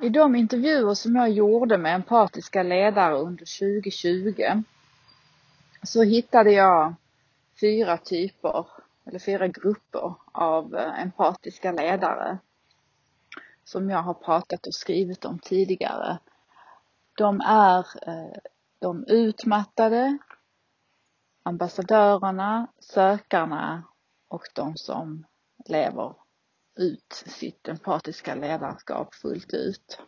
I de intervjuer som jag gjorde med empatiska ledare under 2020 så hittade jag fyra typer eller fyra grupper av eh, empatiska ledare som jag har pratat och skrivit om tidigare. De är eh, de utmattade, ambassadörerna, sökarna och de som lever ut sitt empatiska ledarskap fullt ut.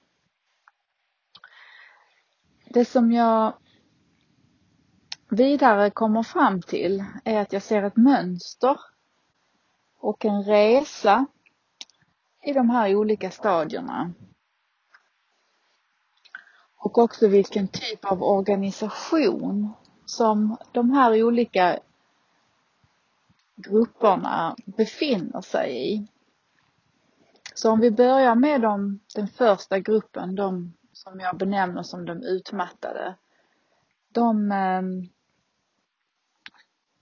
Det som jag vidare kommer fram till är att jag ser ett mönster och en resa i de här olika stadierna. Och också vilken typ av organisation som de här olika grupperna befinner sig i. Så om vi börjar med de, den första gruppen, de som jag benämner som de utmattade. De eh,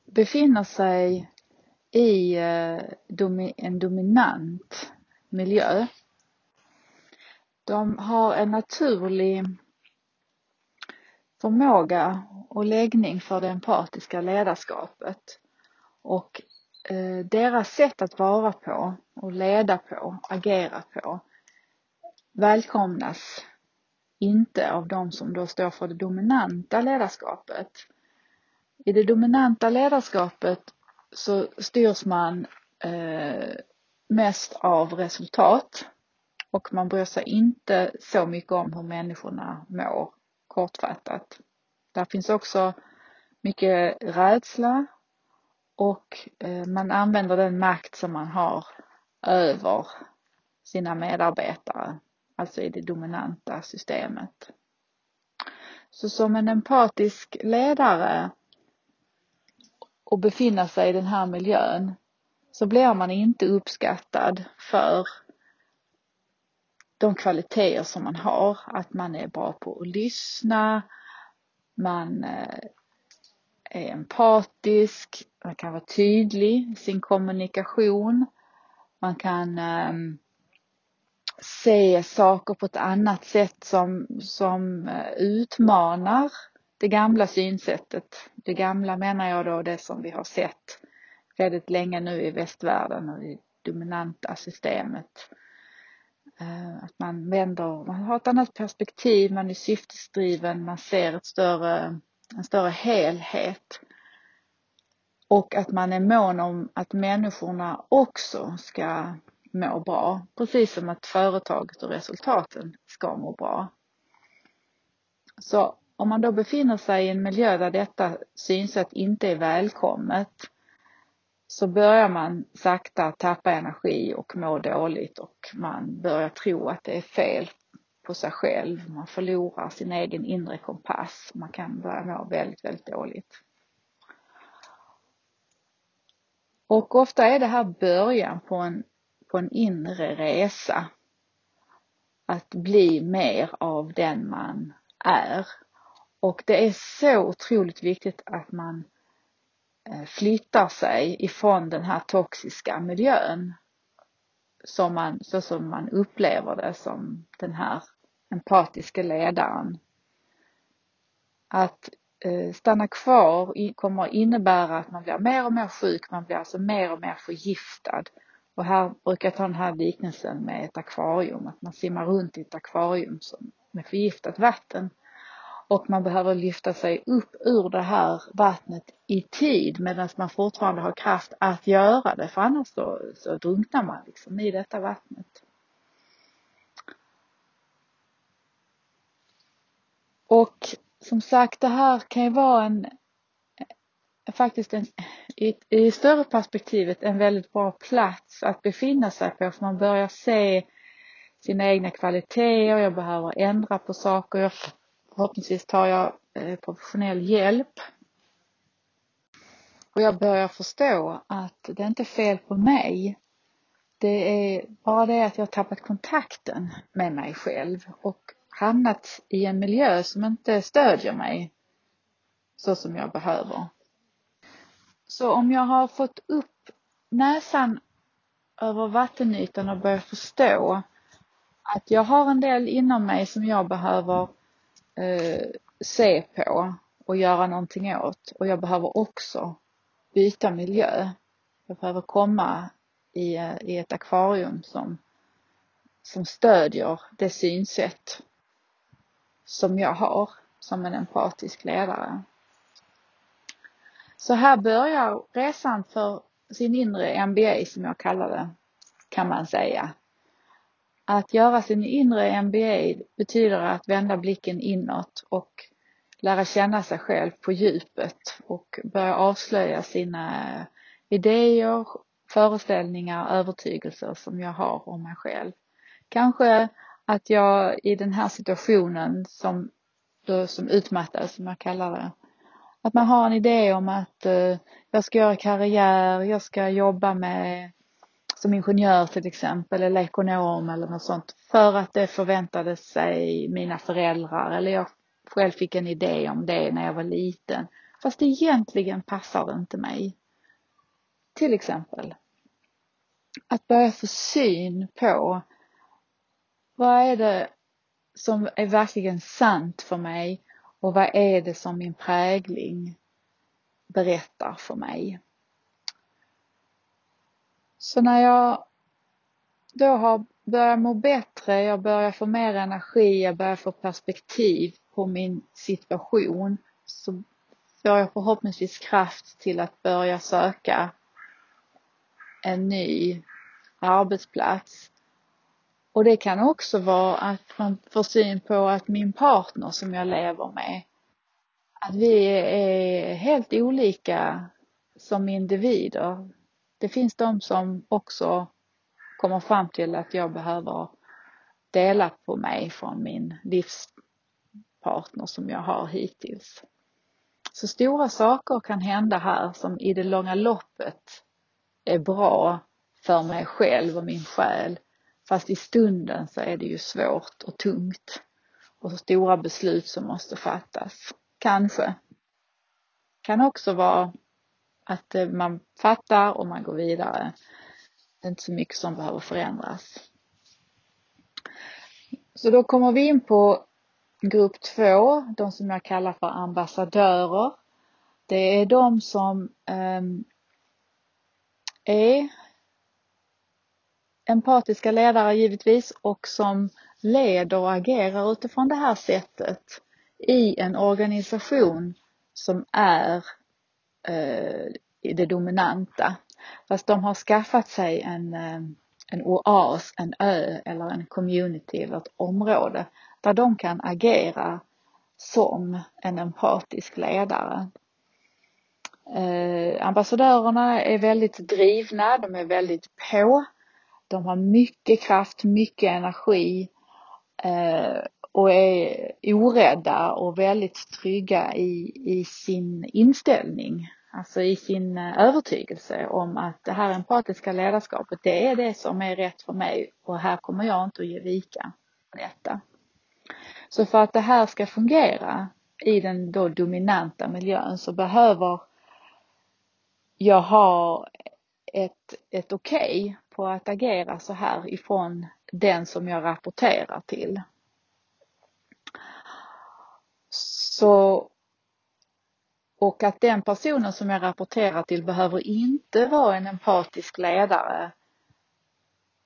befinner sig i eh, en dominant miljö. De har en naturlig förmåga och läggning för det empatiska ledarskapet och Eh, deras sätt att vara på och leda på, agera på välkomnas inte av de som då står för det dominanta ledarskapet. I det dominanta ledarskapet så styrs man eh, mest av resultat och man bryr sig inte så mycket om hur människorna mår, kortfattat. Där finns också mycket rädsla och eh, man använder den makt som man har över sina medarbetare, alltså i det dominanta systemet. Så som en empatisk ledare och befinna sig i den här miljön så blir man inte uppskattad för de kvaliteter som man har. Att man är bra på att lyssna, man eh, är empatisk, man kan vara tydlig i sin kommunikation, man kan ehm, um, se saker på ett annat sätt som, som eh, utmanar det gamla synsättet. Det gamla menar jag då det som vi har sett väldigt länge nu i västvärlden och i dominanta systemet. Eh, att man vänder, man har ett annat perspektiv, man är syftesdriven, man ser ett större, en större helhet och att man är mån om att människorna också ska må bra, precis som att företaget och resultaten ska må bra. Så om man då befinner sig i en miljö där detta synsätt inte är välkommet så börjar man sakta tappa energi och må dåligt och man börjar tro att det är fel på sig själv. Man förlorar sin egen inre kompass. Man kan börja må väldigt, väldigt dåligt. Och ofta är det här början på en, på en inre resa. Att bli mer av den man är. Och det är så otroligt viktigt att man eh, flyttar sig ifrån den här toxiska miljön. Som man, så som man upplever det som den här empatiska ledaren. Att eh, stanna kvar kommer att innebära att man blir mer och mer sjuk, man blir alltså mer och mer förgiftad. Och här brukar jag ta den här liknelsen med ett akvarium, att man simmar runt i ett akvarium med förgiftat vatten. Och man behöver lyfta sig upp ur det här vattnet i tid medan man fortfarande har kraft att göra det, för annars så, så drunknar man liksom i detta vattnet. Och som sagt, det här kan ju vara en faktiskt en, i, i större perspektivet en väldigt bra plats att befinna sig på för man börjar se sina egna kvaliteter, jag behöver ändra på saker, jag, förhoppningsvis tar jag eh, professionell hjälp. Och jag börjar förstå att det är inte fel på mig. Det är bara det att jag har tappat kontakten med mig själv och hamnat i en miljö som inte stödjer mig så som jag behöver. Så om jag har fått upp näsan över vattenytan och börjat förstå att jag har en del inom mig som jag behöver eh, se på och göra någonting åt och jag behöver också byta miljö. Jag behöver komma i, eh, i ett akvarium som, som stödjer det synsätt som jag har som en empatisk ledare. Så här börjar resan för sin inre MBA som jag kallar det, kan man säga. Att göra sin inre MBA betyder att vända blicken inåt och lära känna sig själv på djupet och börja avslöja sina idéer, föreställningar, övertygelser som jag har om mig själv. Kanske att jag i den här situationen som, som utmattad, som jag kallar det, att man har en idé om att uh, jag ska göra karriär, jag ska jobba med som ingenjör till exempel eller ekonom eller något sånt för att det förväntade sig mina föräldrar eller jag själv fick en idé om det när jag var liten. Fast egentligen passar det inte mig. Till exempel. Att börja få syn på vad är det som är verkligen sant för mig och vad är det som min prägling berättar för mig. Så när jag då har börjat må bättre, jag börjar få mer energi, jag börjar få perspektiv på min situation så får jag förhoppningsvis kraft till att börja söka en ny arbetsplats. Och det kan också vara att man får syn på att min partner som jag lever med, att vi är helt olika som individer. Det finns de som också kommer fram till att jag behöver dela på mig från min livspartner som jag har hittills. Så stora saker kan hända här som i det långa loppet är bra för mig själv och min själ. Fast i stunden så är det ju svårt och tungt och stora beslut som måste fattas. Kanske. Kan också vara att eh, man fattar och man går vidare. Det är inte så mycket som behöver förändras. Så då kommer vi in på grupp två, de som jag kallar för ambassadörer. Det är de som eh, är empatiska ledare givetvis och som leder och agerar utifrån det här sättet i en organisation som är eh, det dominanta. Fast de har skaffat sig en, eh, en oas, en ö eller en community eller ett område där de kan agera som en empatisk ledare. Eh, ambassadörerna är väldigt drivna, de är väldigt på. De har mycket kraft, mycket energi eh, och är orädda och väldigt trygga i, i sin inställning. Alltså i sin eh, övertygelse om att det här empatiska ledarskapet, det är det som är rätt för mig och här kommer jag inte att ge vika på detta. Så för att det här ska fungera i den då dominanta miljön så behöver jag ha ett, ett okej okay på att agera så här ifrån den som jag rapporterar till. Så och att den personen som jag rapporterar till behöver inte vara en empatisk ledare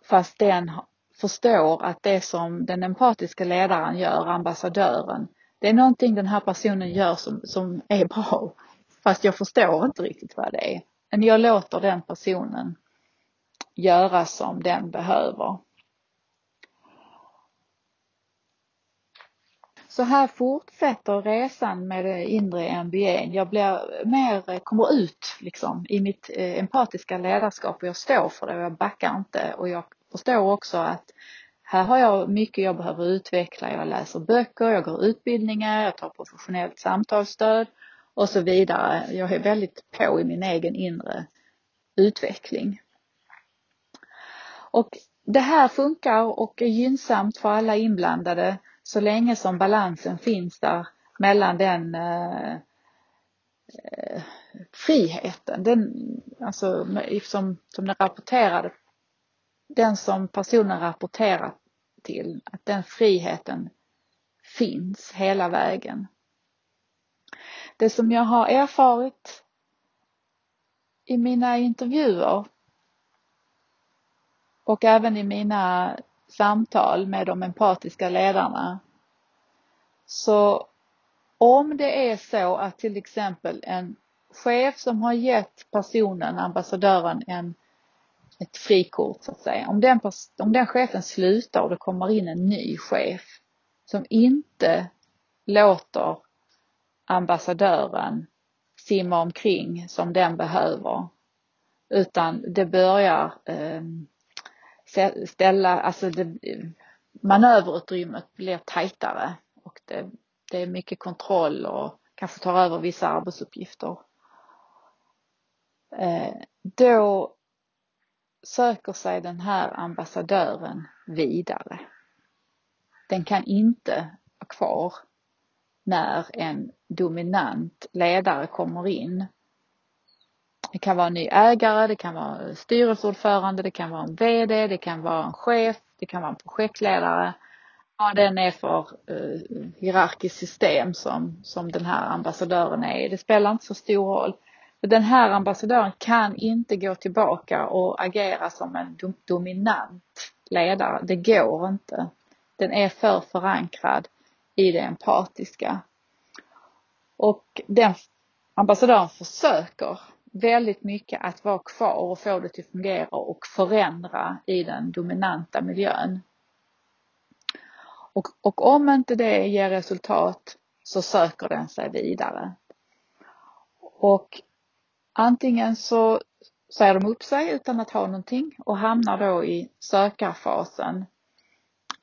fast den förstår att det som den empatiska ledaren gör, ambassadören, det är någonting den här personen gör som, som är bra. Fast jag förstår inte riktigt vad det är. Men jag låter den personen göra som den behöver. Så här fortsätter resan med det inre MBA. Jag blir mer, kommer ut liksom i mitt eh, empatiska ledarskap och jag står för det och jag backar inte och jag förstår också att här har jag mycket jag behöver utveckla. Jag läser böcker, jag går utbildningar, jag tar professionellt samtalsstöd och så vidare. Jag är väldigt på i min egen inre utveckling. Och det här funkar och är gynnsamt för alla inblandade så länge som balansen finns där mellan den eh, eh friheten, den, alltså som, som den rapporterade, den som personen rapporterar till. Att den friheten finns hela vägen. Det som jag har erfarit i mina intervjuer och även i mina samtal med de empatiska ledarna. Så om det är så att till exempel en chef som har gett personen, ambassadören, en, ett frikort så att säga. Om den, om den chefen slutar och det kommer in en ny chef som inte låter ambassadören simma omkring som den behöver. Utan det börjar eh, ställa, alltså det, manöverutrymmet blir tajtare och det, det är mycket kontroll och kanske tar över vissa arbetsuppgifter. Eh, då söker sig den här ambassadören vidare. Den kan inte vara kvar när en dominant ledare kommer in. Det kan vara en ny ägare, det kan vara styrelseordförande, det kan vara en VD, det kan vara en chef, det kan vara en projektledare. Vad den är för eh, hierarkiskt system som, som den här ambassadören är i, det spelar inte så stor roll. Den här ambassadören kan inte gå tillbaka och agera som en dominant ledare. Det går inte. Den är för förankrad i det empatiska. Och den ambassadören försöker väldigt mycket att vara kvar och få det att fungera och förändra i den dominanta miljön. Och, och om inte det ger resultat så söker den sig vidare. Och antingen så säger de upp sig utan att ha någonting och hamnar då i sökarfasen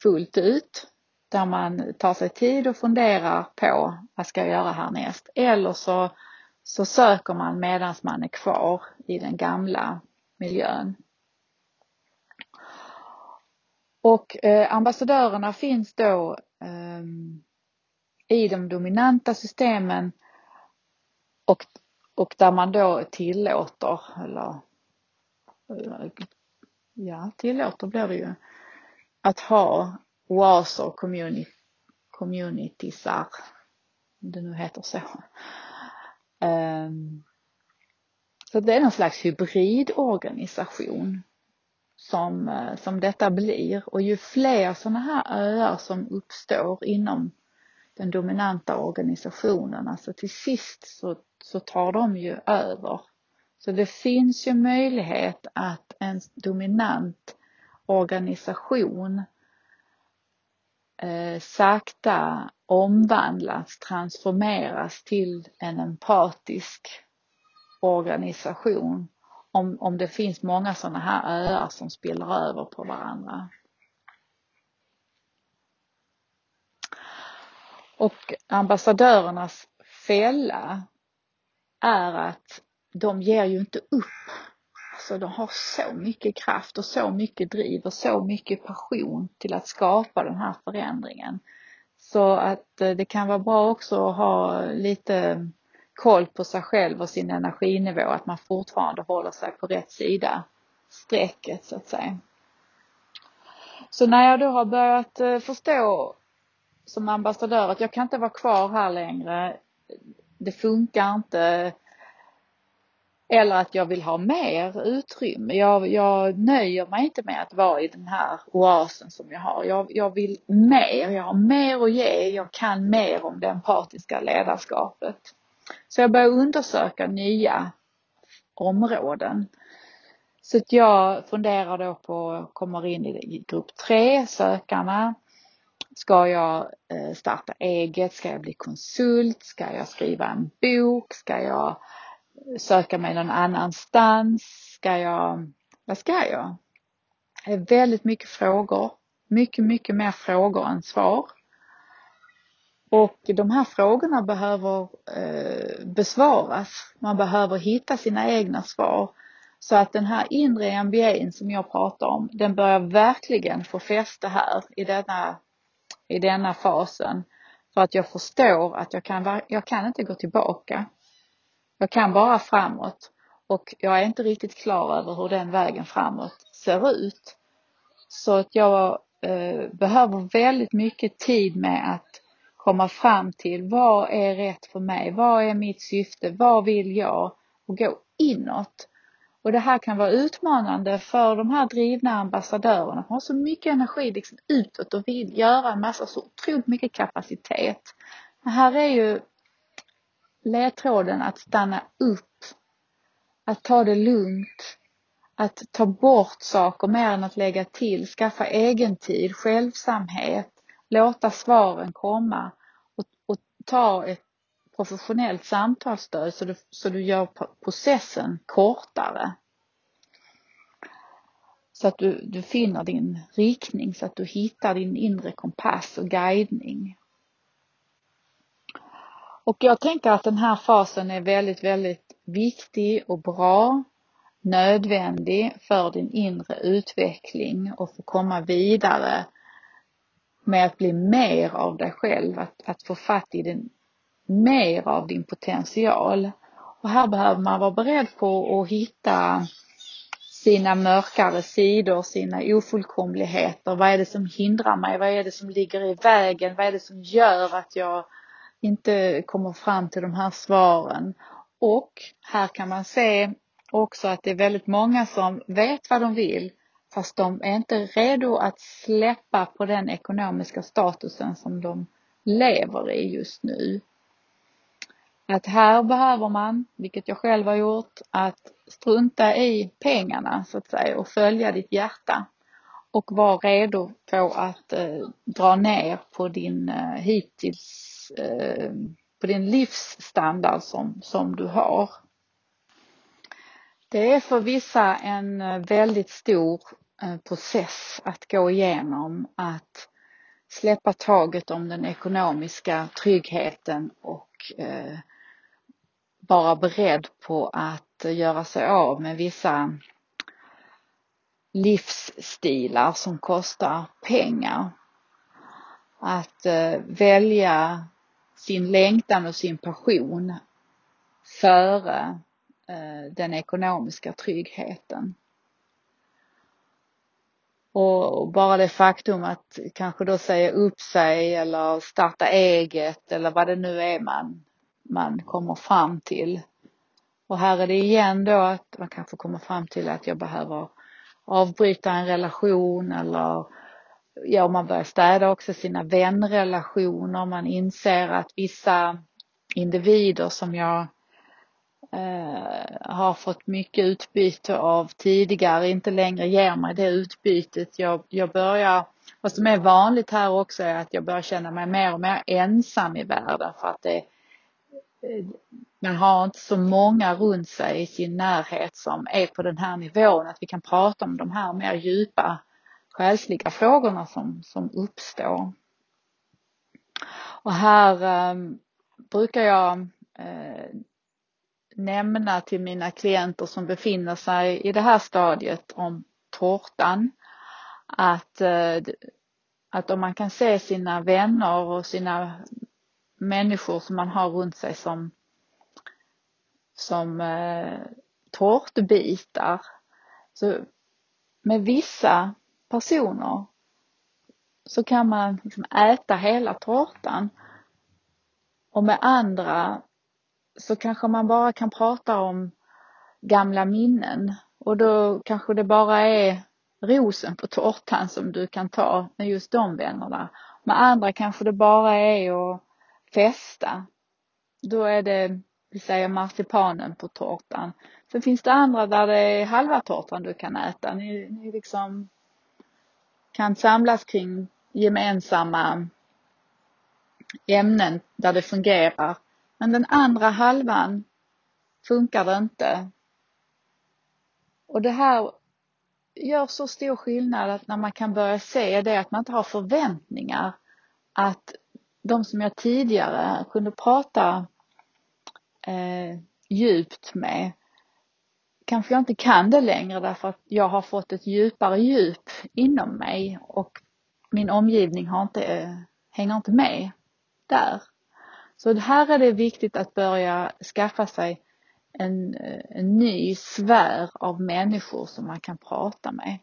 fullt ut där man tar sig tid och funderar på vad ska jag göra härnäst eller så, så söker man medan man är kvar i den gamla miljön. Och eh, ambassadörerna finns då eh, i de dominanta systemen och, och där man då tillåter eller eh, ja, tillåter blir det ju att ha oaser community, communitiesar, om det nu heter så. Um, så det är någon slags hybridorganisation som, eh, som detta blir och ju fler sådana här öar som uppstår inom den dominanta organisationen, alltså till sist så, så tar de ju över. Så det finns ju möjlighet att en dominant organisation eh, sakta omvandlas, transformeras till en empatisk organisation om, om det finns många sådana här öar som spiller över på varandra. Och ambassadörernas fälla är att de ger ju inte upp. Alltså de har så mycket kraft och så mycket driv och så mycket passion till att skapa den här förändringen. Så att eh, det kan vara bra också att ha lite koll på sig själv och sin energinivå, att man fortfarande håller sig på rätt sida strecket så att säga. Så när jag då har börjat eh, förstå som ambassadör att jag kan inte vara kvar här längre, det funkar inte, eller att jag vill ha mer utrymme. Jag, jag nöjer mig inte med att vara i den här oasen som jag har. Jag, jag vill mer, jag har mer att ge, jag kan mer om det empatiska ledarskapet. Så jag börjar undersöka nya områden. Så att jag funderar då på, kommer in i grupp tre, sökarna. Ska jag eh, starta eget? Ska jag bli konsult? Ska jag skriva en bok? Ska jag söka mig någon annanstans? Ska jag, vad ska jag? Det är väldigt mycket frågor. Mycket, mycket mer frågor än svar. Och de här frågorna behöver eh, besvaras. Man behöver hitta sina egna svar. Så att den här inre MBA som jag pratar om, den börjar verkligen få fäste här i denna, i denna fasen. För att jag förstår att jag kan, jag kan inte gå tillbaka. Jag kan bara framåt och jag är inte riktigt klar över hur den vägen framåt ser ut. Så att jag eh, behöver väldigt mycket tid med att komma fram till vad är rätt för mig? Vad är mitt syfte? Vad vill jag? Och gå inåt. Och det här kan vara utmanande för de här drivna ambassadörerna. De har så mycket energi liksom utåt och vill göra en massa, så otroligt mycket kapacitet. Det här är ju ledtråden att stanna upp, att ta det lugnt, att ta bort saker mer än att lägga till, skaffa egen tid, självsamhet, låta svaren komma och, och ta ett professionellt samtalsstöd så du, så du gör processen kortare. Så att du, du finner din riktning, så att du hittar din inre kompass och guidning. Och jag tänker att den här fasen är väldigt, väldigt viktig och bra, nödvändig för din inre utveckling och få komma vidare med att bli mer av dig själv, att, att få fatt i din, mer av din potential. Och här behöver man vara beredd på att hitta sina mörkare sidor, sina ofullkomligheter. Vad är det som hindrar mig? Vad är det som ligger i vägen? Vad är det som gör att jag inte kommer fram till de här svaren? Och här kan man se också att det är väldigt många som vet vad de vill fast de är inte redo att släppa på den ekonomiska statusen som de lever i just nu. Att här behöver man, vilket jag själv har gjort, att strunta i pengarna så att säga och följa ditt hjärta och vara redo på att eh, dra ner på din eh, hittills, eh, på din livsstandard som, som du har. Det är för vissa en eh, väldigt stor eh, process att gå igenom att släppa taget om den ekonomiska tryggheten och eh, vara beredd på att göra sig av med vissa livsstilar som kostar pengar. Att eh, välja sin längtan och sin passion före eh, den ekonomiska tryggheten. Och bara det faktum att kanske då säga upp sig eller starta eget eller vad det nu är man, man kommer fram till. Och här är det igen då att man kanske kommer fram till att jag behöver avbryta en relation eller ja, man börjar städa också sina vänrelationer. Man inser att vissa individer som jag eh, har fått mycket utbyte av tidigare inte längre ger mig det utbytet. Jag, jag börjar, vad som är vanligt här också är att jag börjar känna mig mer och mer ensam i världen för att det eh, man har inte så många runt sig i sin närhet som är på den här nivån att vi kan prata om de här mer djupa själsliga frågorna som, som uppstår. Och här eh, brukar jag eh, nämna till mina klienter som befinner sig i det här stadiet om tårtan att, eh, att om man kan se sina vänner och sina människor som man har runt sig som, som eh, tårtbitar. Så med vissa personer så kan man liksom äta hela tårtan och med andra så kanske man bara kan prata om gamla minnen och då kanske det bara är rosen på tårtan som du kan ta med just de vännerna. Med andra kanske det bara är att festa. Då är det, vi säger marsipanen på tårtan. Sen finns det andra där det är halva tårtan du kan äta. Ni, ni liksom kan samlas kring gemensamma ämnen där det fungerar men den andra halvan funkar det inte. Och det här gör så stor skillnad att när man kan börja se det att man inte har förväntningar att de som jag tidigare kunde prata eh, djupt med kanske jag inte kan det längre därför att jag har fått ett djupare djup inom mig och min omgivning har inte, eh, hänger inte med där. Så här är det viktigt att börja skaffa sig en, eh, en ny sfär av människor som man kan prata med.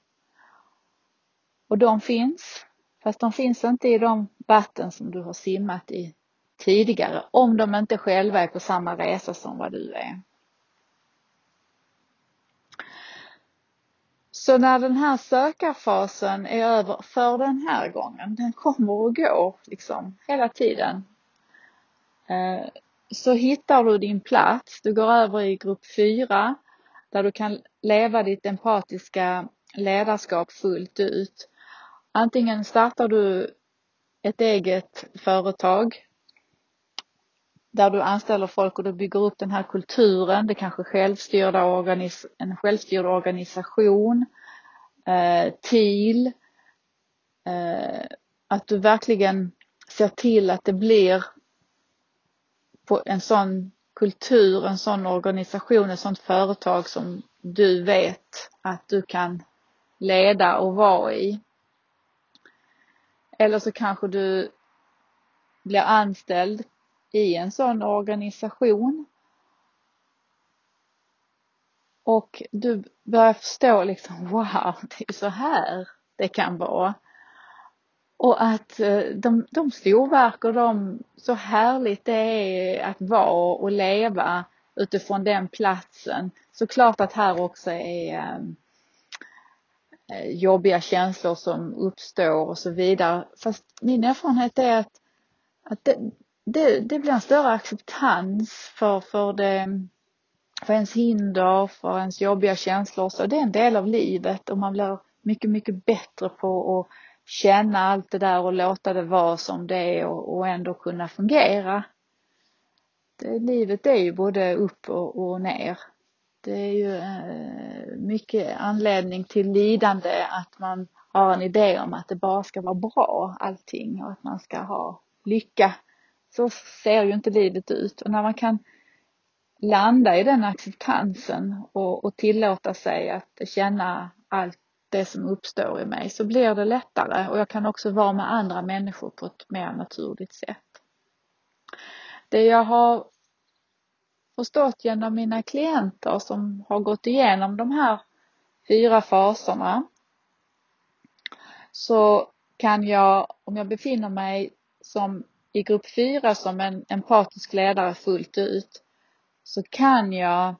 Och de finns, fast de finns inte i de vatten som du har simmat i tidigare, om de inte själva är på samma resa som vad du är. Så när den här sökarfasen är över för den här gången, den kommer och går liksom hela tiden. Eh, så hittar du din plats, du går över i grupp 4 där du kan leva ditt empatiska ledarskap fullt ut. Antingen startar du ett eget företag där du anställer folk och du bygger upp den här kulturen. Det kanske självstyrda organis en självstyrd organisation, eh, TIL. Eh, att du verkligen ser till att det blir på en sån kultur, en sån organisation, ett sånt företag som du vet att du kan leda och vara i. Eller så kanske du blir anställd i en sån organisation. Och du börjar förstå liksom, wow, det är så här det kan vara. Och att eh, de, de storverk och de, så härligt det är att vara och leva utifrån den platsen. Såklart att här också är eh, eh, jobbiga känslor som uppstår och så vidare. Fast min erfarenhet är att, att det, det, det blir en större acceptans för, för, det, för ens hinder, för ens jobbiga känslor. Så det är en del av livet och man blir mycket, mycket bättre på att känna allt det där och låta det vara som det är och, och ändå kunna fungera. Det, livet är ju både upp och, och ner. Det är ju eh, mycket anledning till lidande att man har en idé om att det bara ska vara bra allting och att man ska ha lycka så ser ju inte livet ut. Och när man kan landa i den acceptansen och, och tillåta sig att känna allt det som uppstår i mig så blir det lättare och jag kan också vara med andra människor på ett mer naturligt sätt. Det jag har förstått genom mina klienter som har gått igenom de här fyra faserna så kan jag, om jag befinner mig som i grupp 4 som en empatisk ledare fullt ut så kan jag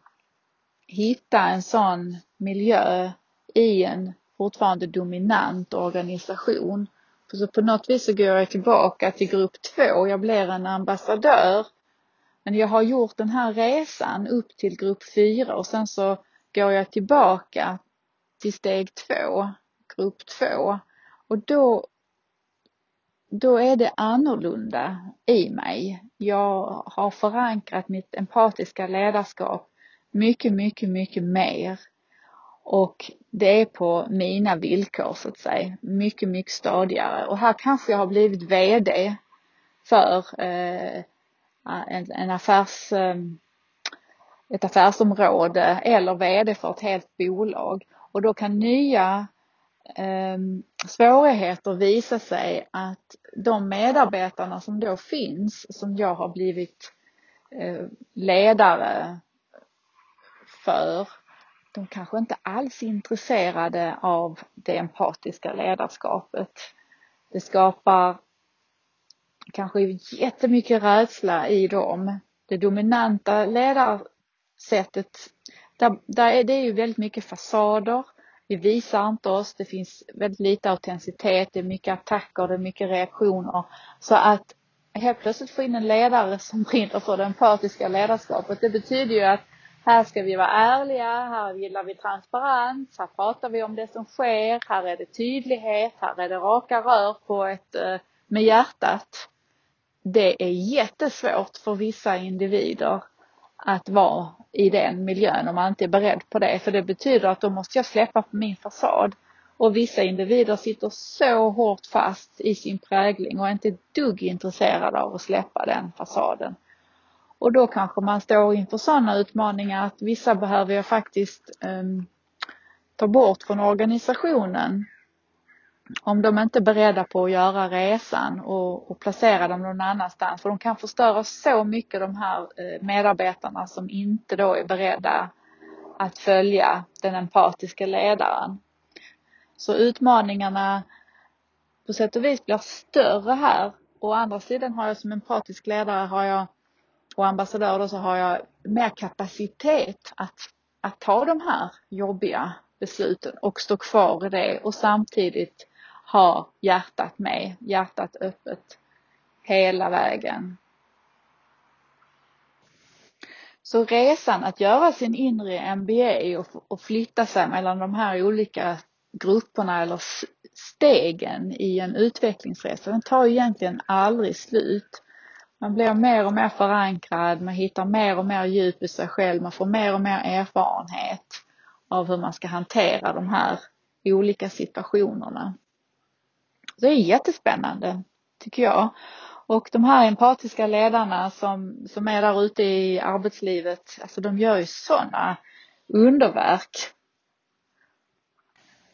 hitta en sån miljö i en fortfarande dominant organisation. Så på något vis så går jag tillbaka till grupp 2, jag blir en ambassadör. Men jag har gjort den här resan upp till grupp 4 och sen så går jag tillbaka till steg 2, grupp 2. Och då då är det annorlunda i mig. Jag har förankrat mitt empatiska ledarskap mycket, mycket, mycket mer. Och det är på mina villkor så att säga. Mycket, mycket stadigare. Och här kanske jag har blivit VD för eh, en, en affärs, eh, ett affärsområde eller VD för ett helt bolag. Och då kan nya Ehm, svårigheter visa sig att de medarbetarna som då finns, som jag har blivit eh, ledare för, de kanske inte alls är intresserade av det empatiska ledarskapet. Det skapar kanske jättemycket rädsla i dem. Det dominanta ledarsättet, där, där är det ju väldigt mycket fasader. Vi visar inte oss, det finns väldigt lite autenticitet, det är mycket attacker, det är mycket reaktioner. Så att helt plötsligt få in en ledare som brinner för det empatiska ledarskapet, det betyder ju att här ska vi vara ärliga, här gillar vi transparens, här pratar vi om det som sker, här är det tydlighet, här är det raka rör på ett, eh, med hjärtat. Det är jättesvårt för vissa individer att vara i den miljön om man inte är beredd på det. För det betyder att då måste jag släppa på min fasad. Och vissa individer sitter så hårt fast i sin prägling och är inte ett dugg intresserade av att släppa den fasaden. Och då kanske man står inför sådana utmaningar att vissa behöver jag faktiskt um, ta bort från organisationen om de inte är beredda på att göra resan och, och, placera dem någon annanstans. För de kan förstöra så mycket de här eh, medarbetarna som inte då är beredda att följa den empatiska ledaren. Så utmaningarna på sätt och vis blir större här. Å andra sidan har jag som empatisk ledare har jag, och ambassadör då, så har jag mer kapacitet att, att ta de här jobbiga besluten och stå kvar i det och samtidigt ha hjärtat med, hjärtat öppet hela vägen. Så resan att göra sin inre MBA och, och flytta sig mellan de här olika grupperna eller stegen i en utvecklingsresa, den tar egentligen aldrig slut. Man blir mer och mer förankrad, man hittar mer och mer djup i sig själv, man får mer och mer erfarenhet av hur man ska hantera de här olika situationerna. Det är jättespännande, tycker jag. Och de här empatiska ledarna som, som är där ute i arbetslivet, alltså de gör ju sådana underverk.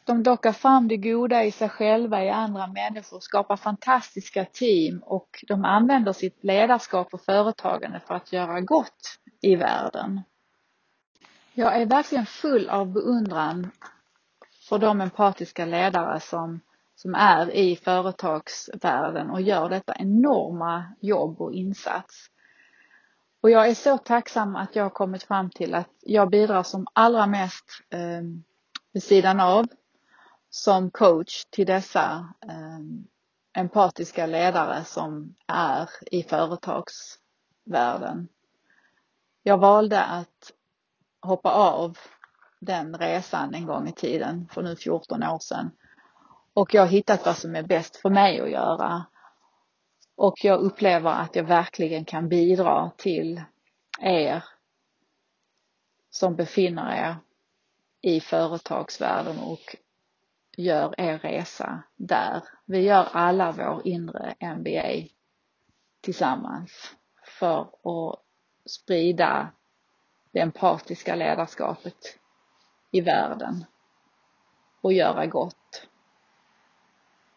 De dockar fram det goda i sig själva, i andra människor, skapar fantastiska team och de använder sitt ledarskap och företagande för att göra gott i världen. Jag är verkligen full av beundran för de empatiska ledare som som är i företagsvärlden och gör detta enorma jobb och insats. Och jag är så tacksam att jag har kommit fram till att jag bidrar som allra mest eh, vid sidan av som coach till dessa eh, empatiska ledare som är i företagsvärlden. Jag valde att hoppa av den resan en gång i tiden för nu 14 år sedan och jag har hittat vad som är bäst för mig att göra. Och jag upplever att jag verkligen kan bidra till er som befinner er i företagsvärlden och gör er resa där. Vi gör alla vår inre MBA tillsammans för att sprida det empatiska ledarskapet i världen och göra gott.